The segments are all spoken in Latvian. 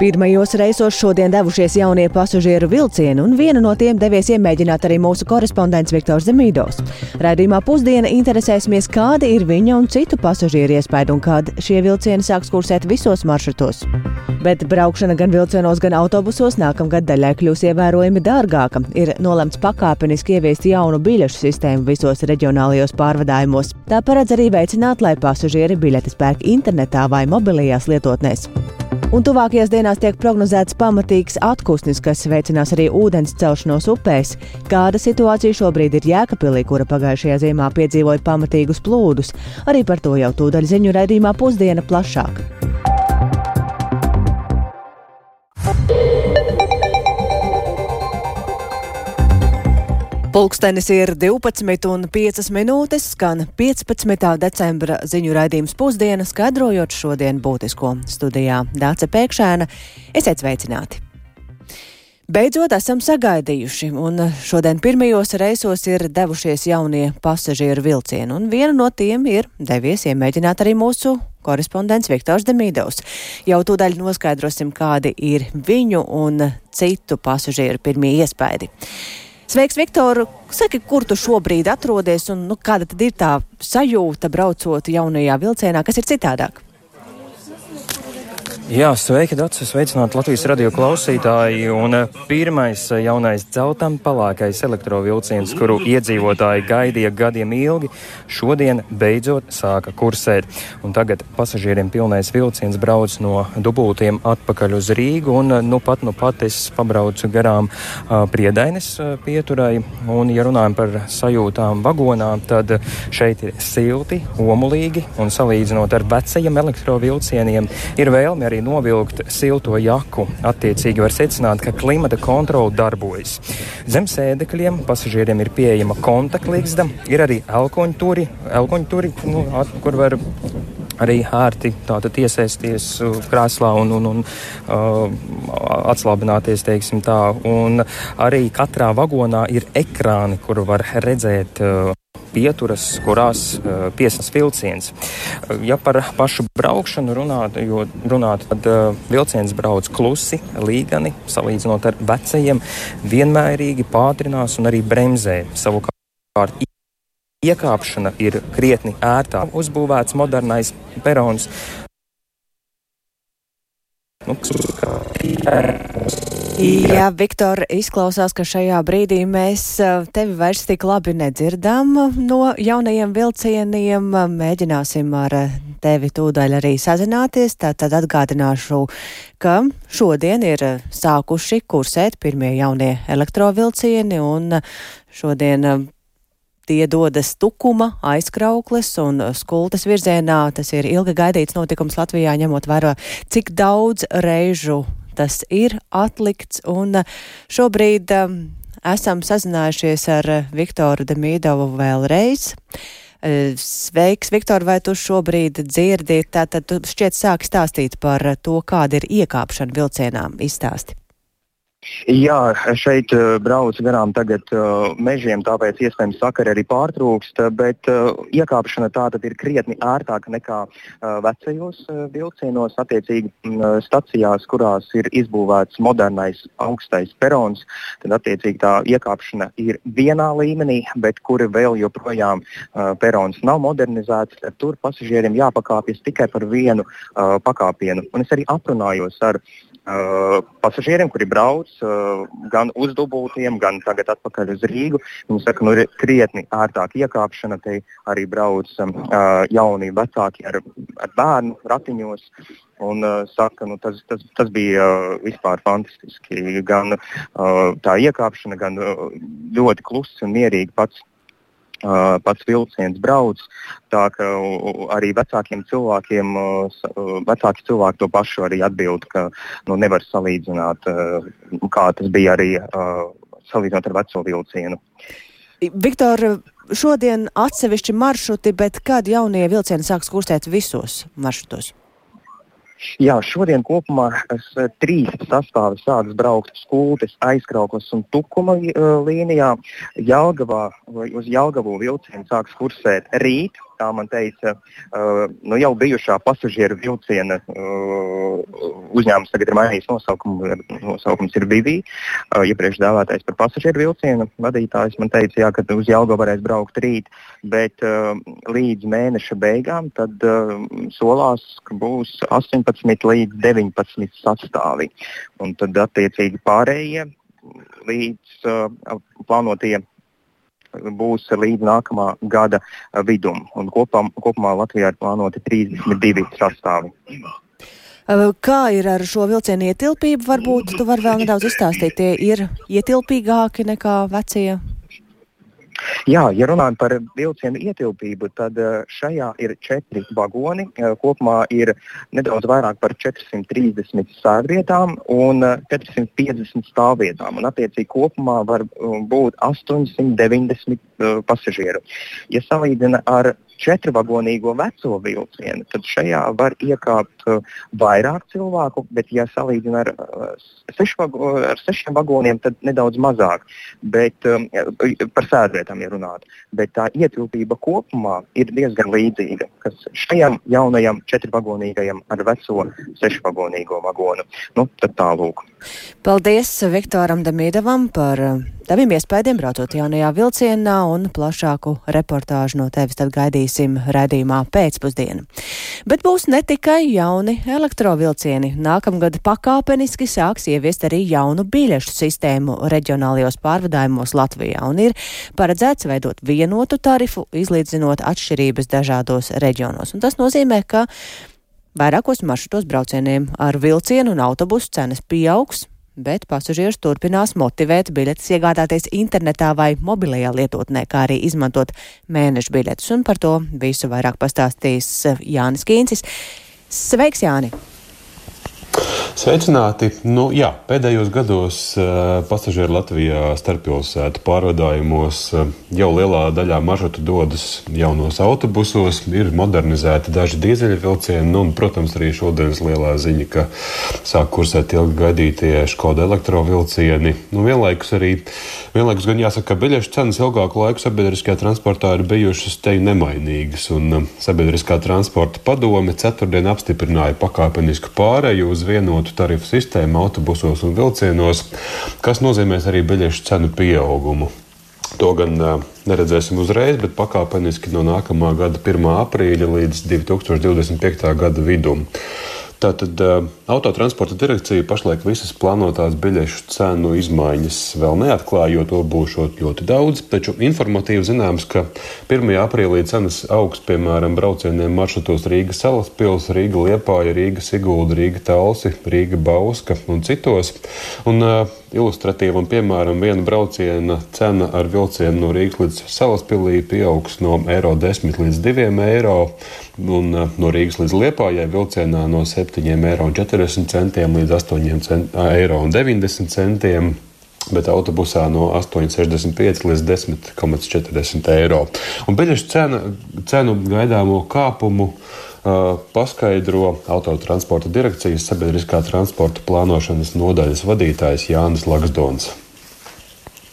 Pirmajos reisos šodien devušies jaunie pasažieru vilcieni, un vienu no tiem devies iemēģināt arī mūsu korespondents Viktors Zemīdovs. Radījumā pusdiena interesēsimies, kādi ir viņa un citu pasažieru iespēja un kad šie vilcieni sāks kursēt visos maršrutos. Bet braukšana gan vilcienos, gan autobusos nākamgad daļai kļūs ievērojami dārgāka. Ir nolemts pakāpeniski ieviest jaunu biļešu sistēmu visos reģionālajos pārvadājumos. Tā paredz arī veicināt, lai pasažieri biļetes pērk internetā vai mobilajās lietotnēs. Un tuvākajās dienās tiek prognozēts pamatīgs atpūsnis, kas veicinās arī ūdens celšanos upēs. Kāda situācija šobrīd ir Jēkabīlī, kura pagājušajā ziemā piedzīvoja pamatīgus plūdus? Arī par to jau tūdaļ ziņu raidījumā pusdiena plašāk. Pulkstenis ir 12,5 minūtes, skan 15. decembra ziņu raidījums pusdiena, skaidrojot šodien būtisko studijā Dāce Pēkšēna. Esiet sveicināti! Beidzot esam sagaidījuši, un šodien pirmajos reisos ir devušies jaunie pasažieru vilcieni, un viena no tiem ir devies iemēģināt arī mūsu korespondents Viktors Demīdovs. Jau tūdaļ noskaidrosim, kādi ir viņu un citu pasažieru pirmie iespaidi. Sveiks, Viktor! Saki, kur tu šobrīd atrodies un nu, kāda tad ir tā sajūta braucot jaunajā vilcienā, kas ir citādāk? Jā, sveiki, Dārts! Sveicināti Latvijas radio klausītāji! Un eh, pirmais eh, jaunais dzeltam palākais elektrovilciens, kuru iedzīvotāji gaidīja gadiem ilgi, šodien beidzot sāka kursēt. Un tagad pasažieriem pilnais vilciens brauc no dubultiem atpakaļ uz Rīgu. Un eh, nu pat, nu pat es pabraucu garām uh, Priedaines uh, pieturai. Un, ja runājam par sajūtām vagonā, tad šeit ir silti, omulīgi un salīdzinot ar vecajiem elektrovilcieniem ir vēlme arī arī novilkt silto jaku. Attiecīgi var secināt, ka klimata kontrole darbojas. Zem sēdekļiem pasažieriem ir pieejama kontaktligzda, ir arī elkoņturi, elkoņturi nu, kur var arī ērti tātad iesaisties uh, krēslā un, un, un uh, atslābināties, teiksim tā. Un arī katrā vagonā ir ekrāni, kur var redzēt uh, pieturas, kurās uh, piesas vilciens. Uh, ja par pašu braukšanu runāt, runāt, tad uh, vilciens brauc klusi, līgani, salīdzinot ar vecajiem, vienmērīgi pātrinās un arī bremzē. Savukārt iekāpšana ir krietni ērtāk. Uzbūvēts modernais perons. Nu, Jā, Viktor, izklausās, ka šajā brīdī mēs eh, tevi vairs tik labi nedzirdam no jaunajiem vilcieniem. Mēģināsim ar tevi tūdaļ arī sazināties. Tātad atgādināšu, ka šodien ir sākuši kursēt pirmie jaunie elektrovilcieni un šodien tie dodas Tukuma, aizkraukles un skultas virzienā. Tas ir ilgi gaidīts notikums Latvijā, ņemot vērā, cik daudz reižu tas ir atlikts. Un uh, šobrīd um, esam sazinājušies ar uh, Viktoru Demīdovu vēlreiz. Sveiks, Viktor, vai tu šobrīd dzirdi? Tātad tu šķiet sāki stāstīt par to, kāda ir iekāpšana vilcienām. Izstāsti. Jā, šeit uh, brauc garām tagad uh, mežiem, tāpēc iespējams sakari arī pārtrūkst, bet uh, iekāpšana tā tad ir krietni ērtāka nekā vecajos vilcienos, attiecīgi uh, stacijās, kurās ir izbūvēts modernais augstais perons, tad attiecīgi tā iekāpšana ir vienā līmenī, bet kuri vēl joprojām perons nav modernizēts, tur pasažieriem jāpakāpjas tikai par vienu pakāpienu. Un es arī aprunājos ar uh, Uh, pasažieriem, kuri brauc uh, gan uz dubultiem, gan tagad atpakaļ uz Rīgu. Viņi saka, ka nu, ir krietni ērtāk iekāpšana. Te arī brauc uh, jauni vecāki ar, ar bērnu ratiņos. Un, uh, saka, nu, tas, tas, tas bija uh, vispār fantastiski. Gan uh, tā iekāpšana, gan uh, ļoti kluss un mierīgi pats pats vilciens brauc. Tā ka arī vecākiem cilvēkiem, vecāki cilvēki to pašu arī atbild, ka nu, nevar salīdzināt, kā tas bija arī salīdzinot ar veco vilcienu. Viktor, šodien atsevišķi maršruti, bet kad jaunie vilcieni sāks kustēt visos maršrutos? Jā, šodien kopumā es, trīs sastāvi sāks braukt skultes, aizkrauklas un tukuma uh, līnijā. Jelgavā, uz Jelgavu vilcienu sāks kursēt rīt. tā man teica, uh, nu jau bijušā pasažieru vilciena uh, uzņēmums tagad ir mainījis nosaukumu. Nosaukums ir Vivī, uh, iepriekš dēvētais par pasažieru vilcienu vadītājs. Man teica, jā, ka uz Jālgo varēs braukt rīt, bet uh, līdz mēneša beigām tad uh, solās, ka būs 18 līdz 19 sastāvi. Un tad attiecīgi pārējie līdz uh, plānotie būs līdz nākamā gada vidum. Un kopā, kopumā Latvijā ir plānoti 32 sastāvi. Kā ir ar šo vilcienu ietilpību? Varbūt tu vari vēl nedaudz izstāstīt. Tie ir ietilpīgāki nekā vecie Jā, ja runājam par vilcienu ietilpību, tad eh, šajā ir četri vagoni. Eh, kopumā ir nedaudz vairāk par 430 sēdvietām un 450 eh, stāvvietām. Un, attiecīgi, kopumā var būt 890 pasažieru. Ja salīdzina ar četrvagonīgo veco vilcienu, tad šajā var iekāpt uh, vairāk cilvēku, bet, ja salīdzina ar, uh, sešvago, ar sešiem vagoniem, tad nedaudz mazāk. Bet, um, par sēdvietām, ja runāt. Bet tā ietilpība kopumā ir diezgan līdzīga, kas šajam jaunajam četrvagonīgajam ar veco sešvagonīgo vagonu. Nu, tad tālūk. Paldies Viktoram Damīdavam par uh, taviem iespējām braucot jaunajā vilcienā un plašāku reportāžu no tevis tad gaidīsim redzījumā pēcpusdienu. Bet būs ne tikai jauni elektrovilcieni. Nākamgad pakāpeniski sāks ieviest arī jaunu biļešu sistēmu reģionālajos pārvadājumos Latvijā un ir paredzēts veidot vienotu tarifu, izlīdzinot atšķirības dažādos reģionos. Un tas nozīmē, ka Vairākos maršrutos braucieniem ar vilcienu un autobusu cenas pieaugs, bet pasažierus turpinās motivēt biļetes iegādāties internetā vai mobilajā lietotnē, kā arī izmantot mēnešu biļetes. Un par to visu vairāk pastāstīs Jānis Kīncis. Sveiks, Jāni! Sveicināti! Nu, jā, pēdējos gados uh, pasažieru Latvijā starppilsētu pārvadājumos uh, jau lielā daļā maršrutu dodas jaunos autobusos, ir modernizēti daži dīzeļvilcieni, nu, un, protams, arī šodienas lielā ziņa, ka sāk kursēt ilgi gaidītie Škoda elektrovilcieni. Nu, vienlaikus arī, vienlaikus gan jāsaka, ka biļešu cenas ilgāku laiku sabiedriskajā transportā ir bijušas te nemainīgas, un uh, sabiedriskā transporta padome ceturtdien apstiprināja pakāpenisku pāreju uz vienu vienotu tarifu sistēmu autobusos un vilcienos, kas nozīmēs arī biļešu cenu pieaugumu. To gan neredzēsim uzreiz, bet pakāpeniski no nākamā gada 1. aprīļa līdz 2025. gada vidum. Tātad autotransporta direkcija pašlaik visas plānotās biļešu cenu izmaiņas vēl neatklāja, jo to būs ļoti daudz. Taču informatīvi zināms, ka 1. aprīlī cenas augs piemēram braucieniem maršrutos Rīga Salaspils, Rīga Liepāja, Rīga Sigulda, Rīga Talsi, Rīga Bauska un citos. Un, uh, ilustratīvam piemēram viena brauciena cena ar vilcienu no Rīgas līdz Salaspilī pieaugs no eiro 10 līdz 2 eiro un no Rīgas līdz Liepājai vilcienā no 7,40 eiro līdz 8,90 eiro. Bet autobusā no 8,65 līdz 10,40 eiro. Un biļešu cena, cenu gaidāmo kāpumu uh, paskaidro autotransporta direkcijas sabiedriskā transporta plānošanas nodaļas vadītājs Jānis Lagsdons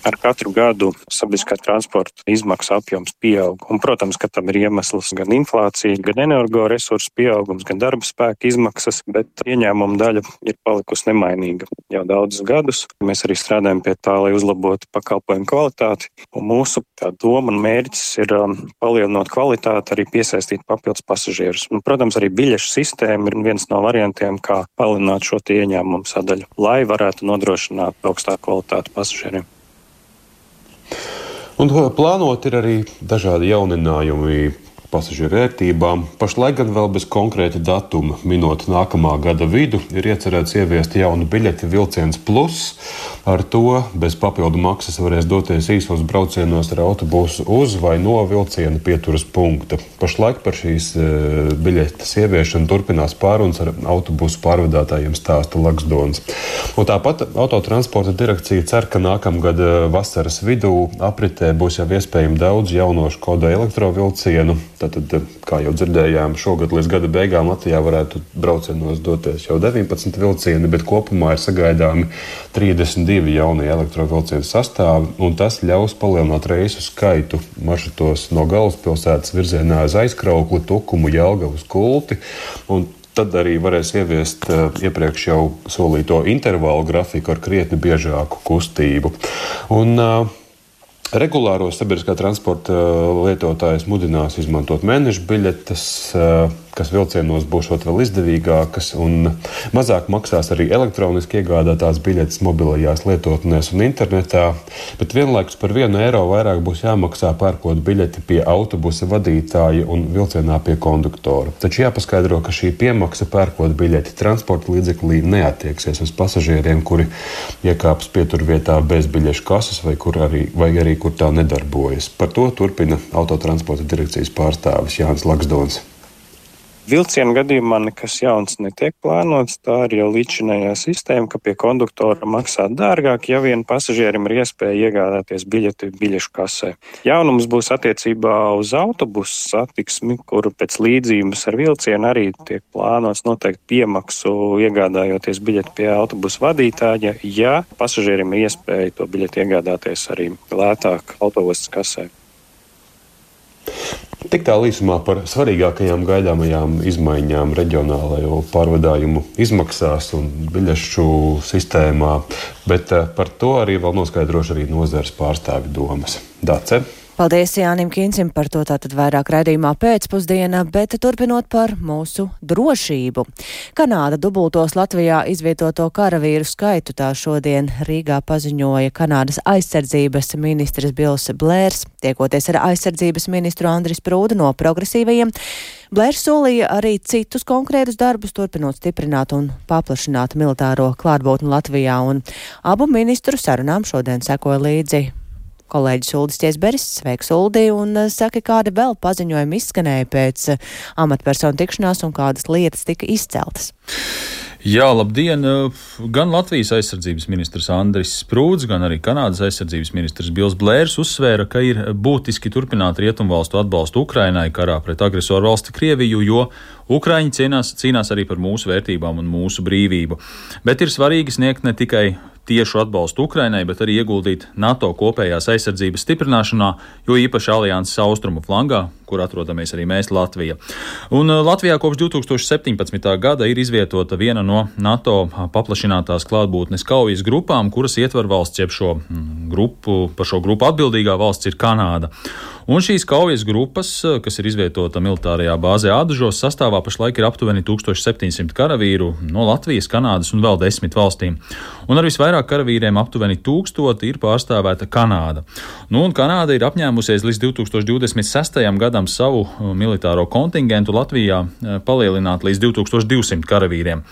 ar katru gadu sabiedriskā transporta izmaksu apjoms pieaug. Un, protams, ka tam ir iemesls gan inflācija, gan energoresursu pieaugums, gan darba spēka izmaksas, bet ieņēmuma daļa ir palikusi nemainīga jau daudzus gadus. Mēs arī strādājam pie tā, lai uzlabotu pakalpojumu kvalitāti. Un mūsu doma un mērķis ir um, palielinot kvalitāti, arī piesaistīt papildus pasažierus. Un, protams, arī biļešu sistēma ir viens no variantiem, kā palielināt šo ieņēmumu sadaļu, lai varētu nodrošināt augstāku kvalitāti pasažieriem. Un plānot ir arī dažādi jauninājumi pasažieru vērtībām. Pašlaik gan vēl bez konkrēta datuma, minot nākamā gada vidu, ir iecerēts ieviest jaunu biļeti vilciens plus. Ar to bez papildu maksas varēs doties īsos braucienos ar autobusu uz vai no vilciena pieturas punkta. Pašlaik par šīs e, biļetes ieviešanu turpinās pārunas ar autobusu pārvadātājiem stāsta Laksdons. Un tāpat autotransporta direkcija cer, ka nākamgad e, vasaras vidū apritē būs jau iespējami daudz jauno Škoda elektrovilcienu Tātad, kā jau dzirdējām, šogad līdz gada beigām Latvijā varētu braucienos doties jau 19 vilcieni, bet kopumā ir sagaidāmi 32 jaunie elektrovilcienu sastāvi, un tas ļaus palielināt reisu skaitu maršrutos no galvaspilsētas virzienā uz aizkraukli, tukumu, Jelgavu, Kulti. Tad arī varēs ieviest uh, iepriekš jau solīto intervālu grafiku ar krietni biežāku kustību. Un, uh, Regulāro sabiedriskā transporta uh, lietotājs mudinās izmantot mēneša biļetes, uh, kas vilcienos būs vēl izdevīgākas, un mazāk maksās arī elektroniski iegādātās biļetes mobilajās lietotnēs un internetā. Bet vienlaikus par vienu eiro vairāk būs jāmaksā pērkot biļeti pie autobusa vadītāja un vilcienā pie konduktora. Taču jāpaskaidro, ka šī piemaksa pērkot biļeti transporta līdzeklī neatieksies uz pasažieriem, kuri iekāps pieturvietā bez biļešu kases vai, arī, vai arī kur tā nedarbojas. Par to turpina autotransporta direkcijas pārstāvis Jānis Laksdons. Vilcienu gadījumā nekas jauns netiek plānots. Tā ir jau līdzinājā sistēma, ka pie konduktora maksā dārgāk, ja vien pasažierim ir iespēja iegādāties biļeti biļešu kasē. Jaunums būs attiecībā uz autobusu satiksmi, kuru pēc līdzības ar vilcienu arī tiek plānots noteikt piemaksu iegādājoties biļeti pie autobusu vadītāja, ja pasažierim ir iespēja to biļeti iegādāties arī lētāk autobusu kasē. Tik tālu īsumā par svarīgākajām gaidāmajām izmaiņām reģionālajo pārvadājumu izmaksās un biļešu sistēmā, bet eh, par to arī vēl noskaidrošu arī nozares pārstāvi domas. Dace. Paldies Jānim Kīncim par to tātad vairāk raidījumā pēcpusdienā, bet turpinot par mūsu drošību. Kanāda dubultos Latvijā izvietoto karavīru skaitu tā šodien Rīgā paziņoja Kanādas aizsardzības ministrs Bils Blērs, tiekoties ar aizsardzības ministru Andris Prūdu no progresīvajiem. Blērs solīja arī citus konkrētus darbus, turpinot stiprināt un paplašināt militāro klātbūtni Latvijā, un abu ministru sarunām šodien sekoja līdzi kolēģis Uldis Tiesberis. Sveiks, Uldi, un eh, saka, kāda vēl paziņojuma izskanēja pēc eh, amatpersonu tikšanās un kādas lietas tika izceltas. Jā, labdien! Eh, gan Latvijas aizsardzības ministrs Andris Sprūds, gan arī Kanādas aizsardzības ministrs Bils Blērs uzsvēra, ka ir būtiski turpināt rietumvalstu atbalstu Ukrainai karā pret agresoru valsti Krieviju, jo Ukraiņi cīnās, cīnās arī par mūsu vērtībām un mūsu brīvību. Bet ir svarīgi sniegt ne tikai tiešu atbalstu Ukrainai, bet arī ieguldīt NATO kopējās aizsardzības stiprināšanā, jo īpaši alianses austrumu flangā, kur atrodamies arī mēs Latvija. Un uh, Latvijā kopš 2017. gada ir izvietota viena no NATO paplašinātās klātbūtnes kaujas grupām, kuras ietver valsts, jeb šo mm, grupu, par šo grupu atbildīgā valsts ir Kanāda. Un šīs kaujas grupas, eh, kas ir izvietota militārajā bāzē Ādažos, sastāvā pašlaik ir aptuveni 1700 karavīru no Latvijas, Kanādas un vēl desmit valstīm. Un ar visvairāk karavīriem aptuveni 1000 ir pārstāvēta Kanāda. Nu, un Kanāda ir apņēmusies līdz 2026. gadam savu eh, militāro kontingentu Latvijā eh, palielināt līdz 2200 karavīriem.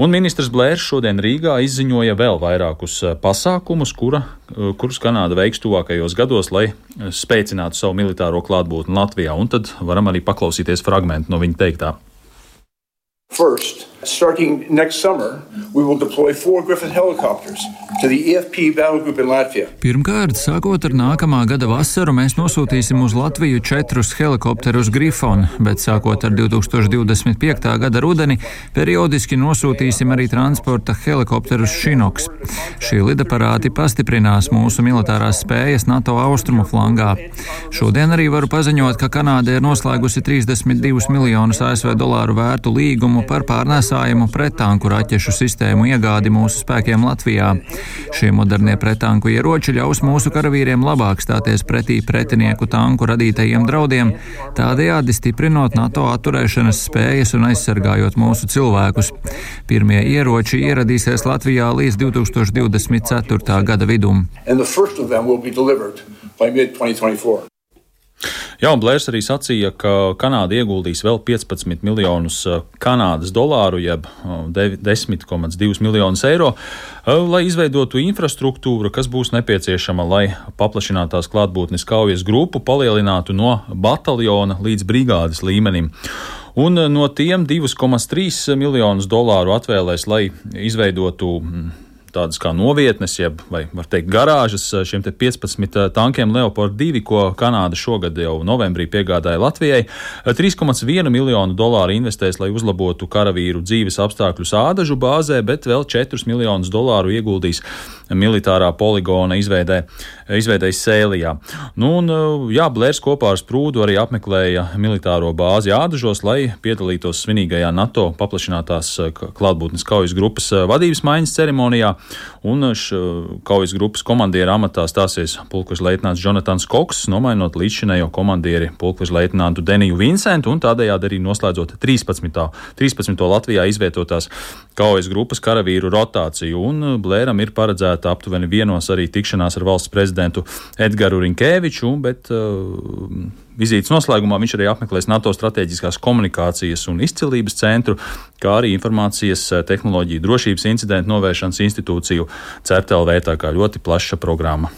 Un ministrs Blērs šodien Rīgā izziņoja vēl vairākus eh, pasākumus, kura, eh, kurus Kanāda veiks tuvākajos gados, lai eh, spēcinātu savu militāro klātbūtni Latvijā. Un tad varam arī paklausīties fragment no viņa teiktā. First, starting next summer, we will deploy four Griffin helicopters to the EFP battle group in Latvia. Pirmkārt, sākot ar nākamā gada vasaru, mēs nosūtīsim uz Latviju četrus helikopterus Griffon, bet sākot ar 2025. gada rudeni, periodiski nosūtīsim arī transporta helikopterus Šinoks. Šie lidaparāti pastiprinās mūsu militārās spējas NATO austrumu flangā. Šodien arī varu paziņot, ka Kanāda ir noslēgusi 32 miljonus ASV dolāru vērtu līgumu lēmumu par pārnēsājumu pretanku raķešu sistēmu iegādi mūsu spēkiem Latvijā. Šie modernie pretanku ieroči ļaus mūsu karavīriem labāk stāties pretī pretinieku tanku radītajiem draudiem, tādējādi stiprinot NATO atturēšanas spējas un aizsargājot mūsu cilvēkus. Pirmie ieroči ieradīsies Latvijā līdz 2024. gada vidum. by mid 2024. Jā, un Blērs arī sacīja, ka Kanāda ieguldīs vēl 15 miljonus uh, Kanādas dolāru, jeb 10,2 uh, miljonus eiro, uh, lai izveidotu infrastruktūru, kas būs nepieciešama, lai paplašinātās klātbūtnes kaujas grupu palielinātu no bataljona līdz brigādes līmenim. Un no tiem 2,3 miljonus dolāru atvēlēs, lai izveidotu mm, tādas kā novietnes, jeb, vai var teikt, garāžas šiem 15 tankiem Leopard 2, ko Kanāda šogad jau novembrī piegādāja Latvijai. 3,1 miljonu dolāru investēs, lai uzlabotu karavīru dzīves apstākļus ādažu bāzē, bet vēl 4 miljonus dolāru ieguldīs militārā poligona izveidē, izveidējas Sēlijā. Nu, un, jā, Blērs kopā ar Sprūdu arī apmeklēja militāro bāzi Ādažos, lai piedalītos svinīgajā NATO paplašinātās klātbūtnes kaujas grupas vadības maiņas ceremonijā. Un kaujas grupas komandiera amatā stāsies pulkveža leitnants Jonatans Koks, nomainot līdzšinējo komandieri pulkveža leitnantu Deniju Vincentu un tādējādi arī noslēdzot 13. 13. Latvijā izvietotās kaujas grupas karavīru rotāciju. Un Blēram ir paredzēta aptuveni vienos arī tikšanās ar valsts prezidentu Edgars Rinkēviču, bet uh, Vizītes noslēgumā viņš arī apmeklēs NATO strateģiskās komunikācijas un izcilības centru, kā arī informācijas uh, tehnoloģiju drošības incidentu novēršanas institūciju CERTLV, tā kā ļoti plaša programma.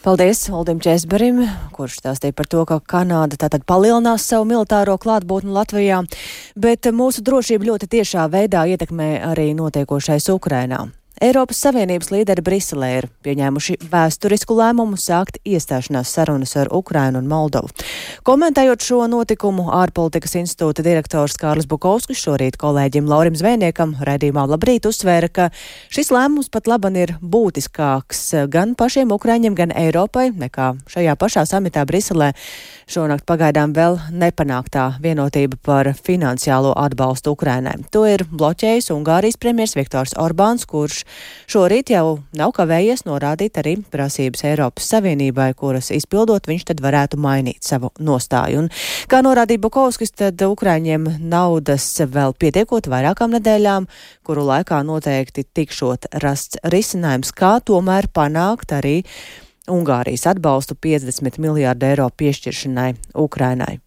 Paldies Uldim Česberim, kurš stāstīja par to, ka Kanāda tātad palielinās savu militāro klātbūtni Latvijā, bet mūsu drošību ļoti tiešā veidā ietekmē arī notiekošais Ukrainā. Eiropas Savienības līderi Briselē ir pieņēmuši vēsturisku lēmumu sākt iestāšanās sarunas ar Ukrainu un Moldovu. Komentējot šo notikumu, ārpolitikas institūta direktors Kārlis Bukovskis šorīt kolēģim Laurim Zvēniekam raidījumā labrīt uzsvēra, ka šis lēmums pat laban ir būtiskāks gan pašiem Ukraiņiem, gan Eiropai nekā šajā pašā samitā Briselē šonakt pagaidām vēl nepanāktā vienotība par finansiālo atbalstu Ukrainai. To ir bloķējis Ungārijas premjers Viktors Orbāns, kurš šorīt jau nav kavējies norādīt arī prasības Eiropas Savienībai, kuras izpildot viņš tad varētu mainīt savu nostāju. Un, kā norādīja Bukovskis, tad Ukraiņiem naudas vēl pietiekot vairākām nedēļām, kuru laikā noteikti tikšot rasts risinājums, kā tomēr panākt arī Ungārijas atbalstu 50 miljārdu eiro piešķiršanai Ukrainai.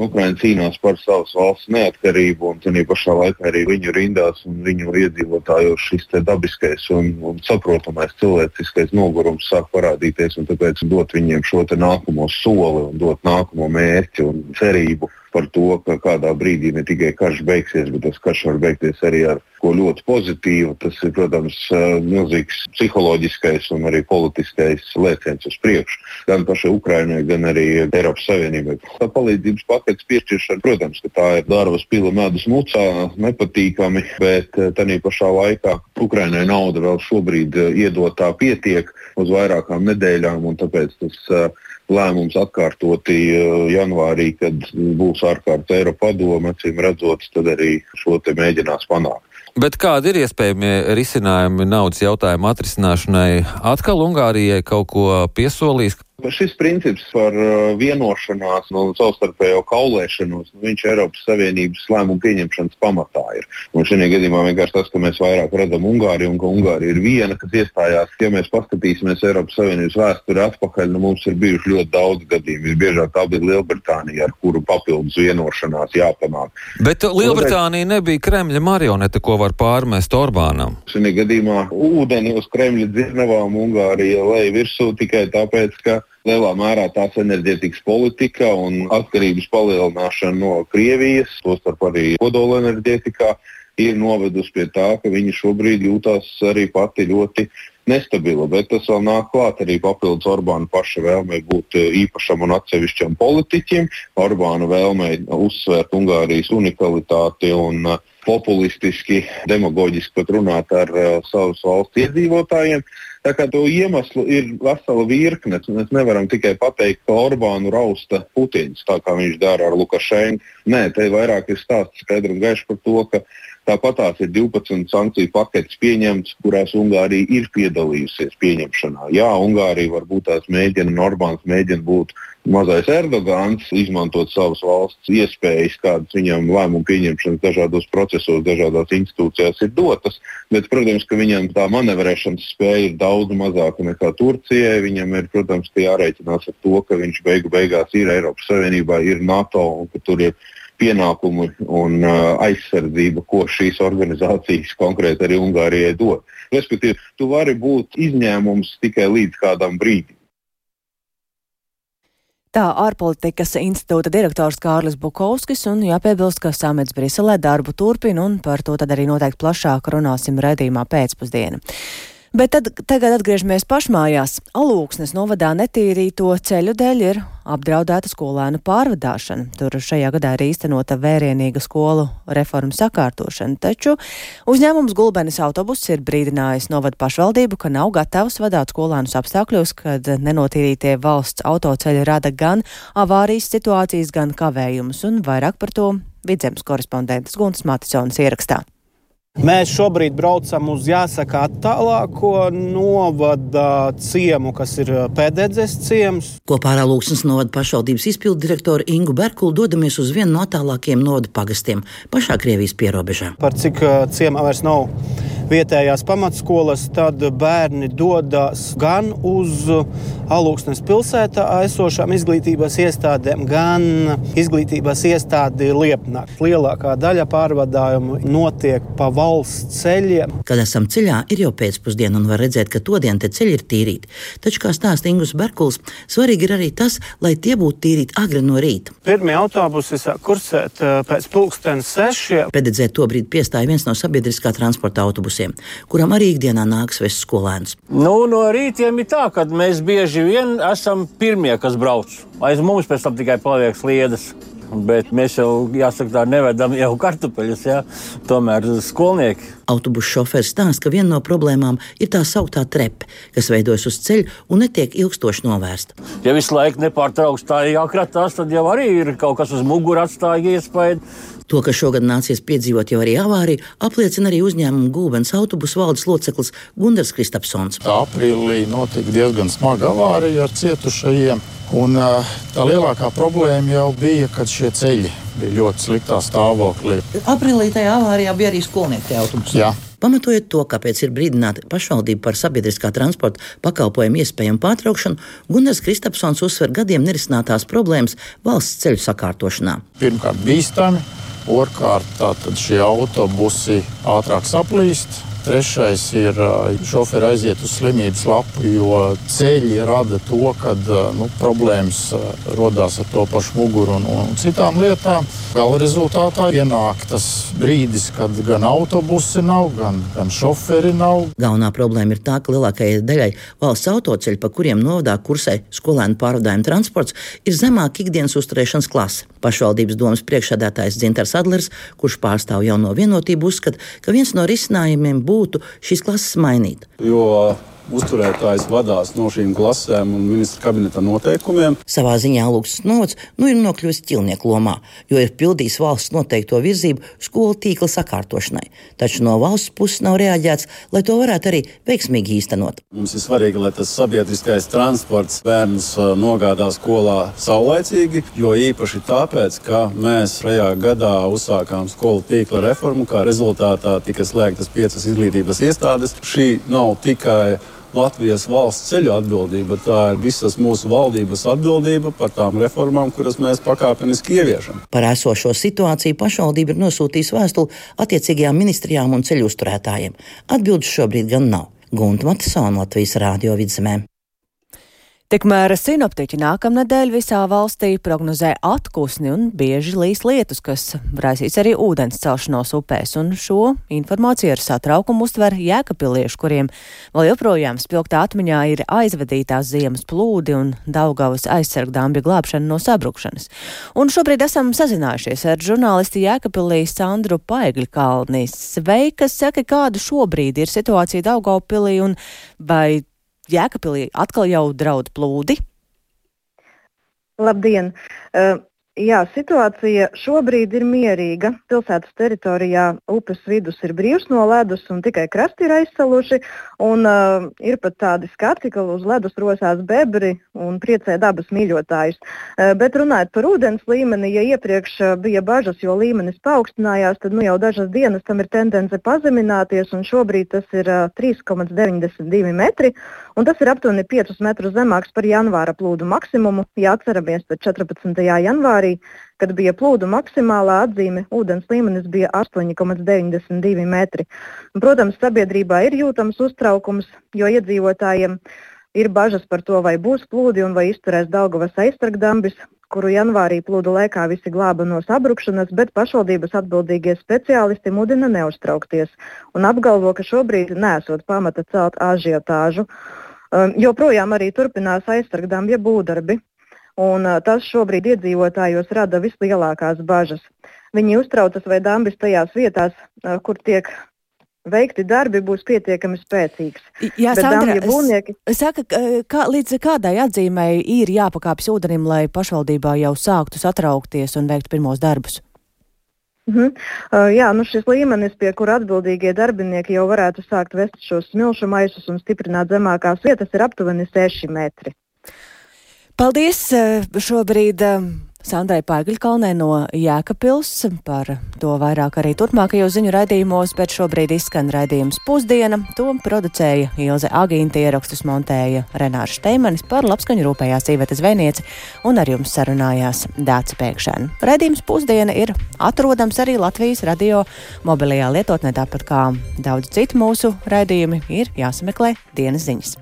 Ukraina cīnās par savas valsts neatkarību, un tādā pašā laikā arī viņu rindās un viņu iedzīvotājos šis dabiskais un, un saprotamais cilvēciskais nogurums sāk parādīties. Tāpēc dot viņiem šo nākamo soli un dot nākamo mērķi un cerību par to, ka kādā brīdī ne tikai karš beigsies, bet tas karš var beigties arī ar ko ļoti pozitīvu. Tas ir, protams, milzīgs psiholoģiskais un arī politiskais lēciens uz priekšu gan pašai Ukrainai, gan arī Eiropas Savienībai. Tā palīdzības paketes piešķiršana, protams, tā ir dārvas pila medus mucā, nepatīkami, bet tā pašā laikā Ukrainai nauda vēl šobrīd iedotā pietiek uz vairākām nedēļām, un tāpēc tas uh, lēmums atkārtoti eh, janvārī, kad būs ārkārtas Eiropa padome, acīm redzot, tad arī šo te mēģinās panākt. Bet kādi ir iespējami risinājumi naudas jautājumu atrisināšanai? Atkal Ungārijai kaut ko piesolīs, Šis princips par uh, vienošanās un savstarpējo kaulēšanos, nu, viņš Eiropas Savienības lēmumu pieņemšanas pamatā ir. Un šajā gadījumā vienkārši tas, ka mēs vairāk redzam Ungāriju un ka Ungārija ir viena, kas iestājās, ja mēs paskatīsimies Eiropas Savienības vēsturi atpakaļ, nu, mums ir bijuši ļoti daudz gadījumu. Visbiežāk tā bija Lielbritānija, ar kuru papildus vienošanās jāpanāk. Bet Lielbritānija nebija Kremļa marionete, ko var pārmest Orbānam. Šajā gadījumā ūdeni uz Kremļa dzirnavām Ungārija lej virsū tikai tāpēc, ka lielā mērā tās enerģētikas politika un atkarības palielināšana no Krievijas, tostarp arī kodolenerģētikā, ir novedusi pie tā, ka viņi šobrīd jūtas arī pati ļoti nestabila. Bet tas vēl nāk klāt arī papildus Orbāna paša vēlmei būt eh, īpašam un atsevišķam politiķim, Orbāna vēlmei uzsvērt Ungārijas unikalitāti un uh, populistiski, demagoģiski pat runāt ar uh, savas valsts iedzīvotājiem. Tā kā to iemeslu ir vesela virkne. Mēs nevaram tikai pateikt, ka Orbānu rausta Putins, tā kā viņš dara ar Lukašenku. Nē, te vairāk ir stāsts skaidri un gaiši par to, ka Tāpat tās ir 12 sankciju paketes pieņemts, kurās Ungārija ir piedalījusies pieņemšanā. Jā, Ungārija varbūt tās mēģina, Orbāns mēģina būt mazais Erdogans, izmantot savas valsts iespējas, kādas viņam lēmumu pieņemšanas dažādos procesos, dažādās institūcijās ir dotas. Bet, protams, ka viņam tā manevrēšanas spēja ir daudz mazāka nekā Turcijai. Viņam ir, protams, jārēķinās ar to, ka viņš beigu beigās ir Eiropas Savienībā, ir NATO un ka tur ir pienākumu un uh, aizsardzība, ko šīs organizācijas konkrēti arī Ungārijai dod. Respektīvi, tu vari būt izņēmums tikai līdz kādam brīdim. Tā ārpolitikas institūta direktors Kārlis Bukovskis un jāpiebilst, ka samets Briselē darbu turpina un par to tad arī noteikti plašāk runāsim redzījumā pēcpusdienu. Bet tad, tagad atgriežamies pašmājās. Alūksnes novadā netīrīto ceļu dēļ ir apdraudēta skolēnu pārvadāšana. Tur šajā gadā ir īstenota vērienīga skolu reformu sakārtošana, taču uzņēmums Gulbenes autobuss ir brīdinājis novadu pašvaldību, ka nav gatavs vadāt skolēnus apstākļos, kad nenotīrītie valsts autoceļi rada gan avārijas situācijas, gan kavējumus, un vairāk par to vidzemes korespondentes Guntas Matisons ierakstā. Mēs šobrīd braucam uz jāsaka attālāko novada ciemu, kas ir pēdējais ciems. Kopā ar Lūksnes novada pašvaldības izpildu direktoru Ingu Berkulu dodamies uz vienu no attālākajiem novada pagastiem pašā Krievijas pierobežā. Par cik ciemā vairs nav vietējās pamatskolas, tad bērni dodas gan uz Alūksnes pilsētā esošām izglītības iestādēm, gan izglītības iestādi Liepnā. Lielākā daļa pārvadājumu notiek pa valsts ceļiem. Kad esam ceļā, ir jau pēcpusdiena un var redzēt, ka todien te ceļi ir tīrīti. Taču, kā stāsta Ingus Berkuls, svarīgi ir arī tas, lai tie būtu tīrīti agri no rīta. Pirmie autobusi sāk kursēt pēc pulkstenes sešiem. Pēdējā to brīdi piestāja viens no sabiedriskā transporta autobusiem, kuram arī ikdienā nāks vest skolēnus. Nu, no rītiem ir tā, ka mēs bieži vien esam pirmie, kas brauc. Aiz mums pēc tam tikai paliek sliedas. Bet mēs jau, jāsaka, tā nevedam jau kartupeļus, jā. tomēr skolnieki. Autobusu šofērs stāsta, ka viena no problēmām ir tā sauktā trepe, kas veidojas uz ceļa un netiek ilgstoši novērsta. Ja visu laiku nepārtraukti tā jākratās, tad jau arī ir kaut kas uz muguras atstāja iespēju. To, ka šogad nācies piedzīvot jau arī avāriju, apliecina arī uzņēmuma gūbens autobusu valdes loceklis Gunārs Kristapsons. Aprīlī notika diezgan smaga avārija ar cietušajiem. Un, tā lielākā problēma jau bija, kad šie ceļi bija ļoti sliktā stāvoklī. Aprīlī tajā avārijā bija arī skolnieki autobusi. Pamatojot to, kāpēc ir brīdināta pašvaldība par sabiedriskā transporta pakalpojumu iespējamu pārtraukšanu, Gunārs Kristapsons uzsver gadiem nerisinātās problēmas valsts ceļu sakārtošanā. Pirmkārt, bīstami, otrkārt, šie autobusi ātrāk saplīst. Trešais ir šoferi aiziet uz slimības lapu, jo ceļi rada to, ka nu, problēmas rodas ar to pašu muguru un, un citām lietām. Gala rezultātā ienāk tas brīdis, kad gan autobusi nav, gan, gan šoferi nav. Galvenā problēma ir tā, ka lielākajai daļai valsts autoceļu, pa kuriem novadā kursē skolēnu pārvadājumu transports, ir zemāka ikdienas uzturēšanas klase. Pašvaldības domas priekšsēdētājs Dzintars Adlers, kurš pārstāv jauno vienotību, uzskata, ka viens no risinājumiem būtu šīs klases mainīt. Jo uzturētājs vadās no šīm klasēm un ministra kabineta noteikumiem. Savā ziņā Lūks Nots nu ir nokļuvis ķilnieku lomā, jo ir pildījis valsts noteikto virzību skolu tīkla sakārtošanai. Taču no valsts puses nav reaģēts, lai to varētu arī veiksmīgi īstenot. Mums ir svarīgi, lai tas sabiedriskais transports bērnus nogādā skolā saulaicīgi, jo īpaši tāpēc, ka mēs šajā gadā uzsākām skolu tīkla reformu, kā rezultātā tika slēgtas piecas izglītības iestādes. Šī nav tikai Latvijas valsts ceļu atbildība, tā ir visas mūsu valdības atbildība par tām reformām, kuras mēs pakāpeniski ieviešam. Par esošo situāciju pašvaldība ir nosūtījusi vēstuli attiecīgajām ministrijām un ceļu uzturētājiem. Atbildes šobrīd gan nav. Gunta Matisona Latvijas Rādio vidzemē. Tikmēr sinoptiķi nākamnedēļ visā valstī prognozē atkusni un bieži līs lietus, kas raisīs arī ūdens celšanos upēs, un šo informāciju ar satraukumu uztver jēkapilieši, kuriem vēl joprojām spilgtā atmiņā ir aizvadītās ziemas plūdi un Daugavas aizsargdāmbja glābšana no sabrukšanas. Un šobrīd esam sazinājušies ar žurnālisti Jēkapilī Sandru Paigļkalni. Sveika, saka, kāda šobrīd ir situācija Daugavpilī un vai Jēkabīlī atkal jau draud plūdi? Labdien! Uh, Jā, situācija šobrīd ir mierīga. Pilsētas teritorijā upes vidus ir brīvs no ledus un tikai krasti ir aizsaluši. Un, uh, ir pat tādi skati, ka uz ledus rosās bebri un priecē dabas mīļotājus. Uh, bet runājot par ūdens līmeni, ja iepriekš uh, bija bažas, jo līmenis paaugstinājās, tad nu, jau dažas dienas tam ir tendence pazemināties. Šobrīd tas ir uh, 3,92 metri. Tas ir aptuveni 5 metrus zemāks par janvāra plūdu maksimumu. Ja atceramies, tad 14. janvārī, kad bija plūdu maksimālā atzīme, ūdens līmenis bija 8,92 metri. Un, protams, sabiedrībā ir jūtams uztraukums, jo iedzīvotājiem Ir bažas par to, vai būs plūdi un vai izturēs Daugavas aizsargdambis, kuru janvārī plūdu laikā visi glāba no sabrukšanas, bet pašvaldības atbildīgie speciālisti mudina neuztraukties un apgalvo, ka šobrīd nesot pamata celt ažiotāžu. Um, joprojām arī turpinās aizsargdambja būdarbi, un uh, tas šobrīd iedzīvotājos rada vislielākās bažas. Viņi uztraucas, vai dambis tajās vietās, uh, kur tiek veikti darbi būs pietiekami spēcīgs. Jā, Bet Sandra, būvnieki... saka, kā, līdz kādai atzīmei ir jāpakāpjas ūdenim, lai pašvaldībā jau sāktu satraukties un veikt pirmos darbus? -huh. uh, jā, nu šis līmenis, pie kura atbildīgie darbinieki jau varētu sākt vest šos smilšu maisus un stiprināt zemākās vietas, ir aptuveni 6 metri. Paldies! Šobrīd Sandrai Paigļkalnē no Jēkabpils par to vairāk arī turpmākajos ziņu raidījumos, bet šobrīd izskan raidījums pusdiena. To producēja Ilze Agīnti, ierakstus montēja Renārs Šteimanis par labskaņu rūpējās Īveta Zvejniece un ar jums sarunājās Dāca Pēkšēna. Raidījums pusdiena ir atrodams arī Latvijas radio mobilajā lietotnē, tāpat kā daudz citu mūsu raidījumi ir jāsameklē dienas ziņas.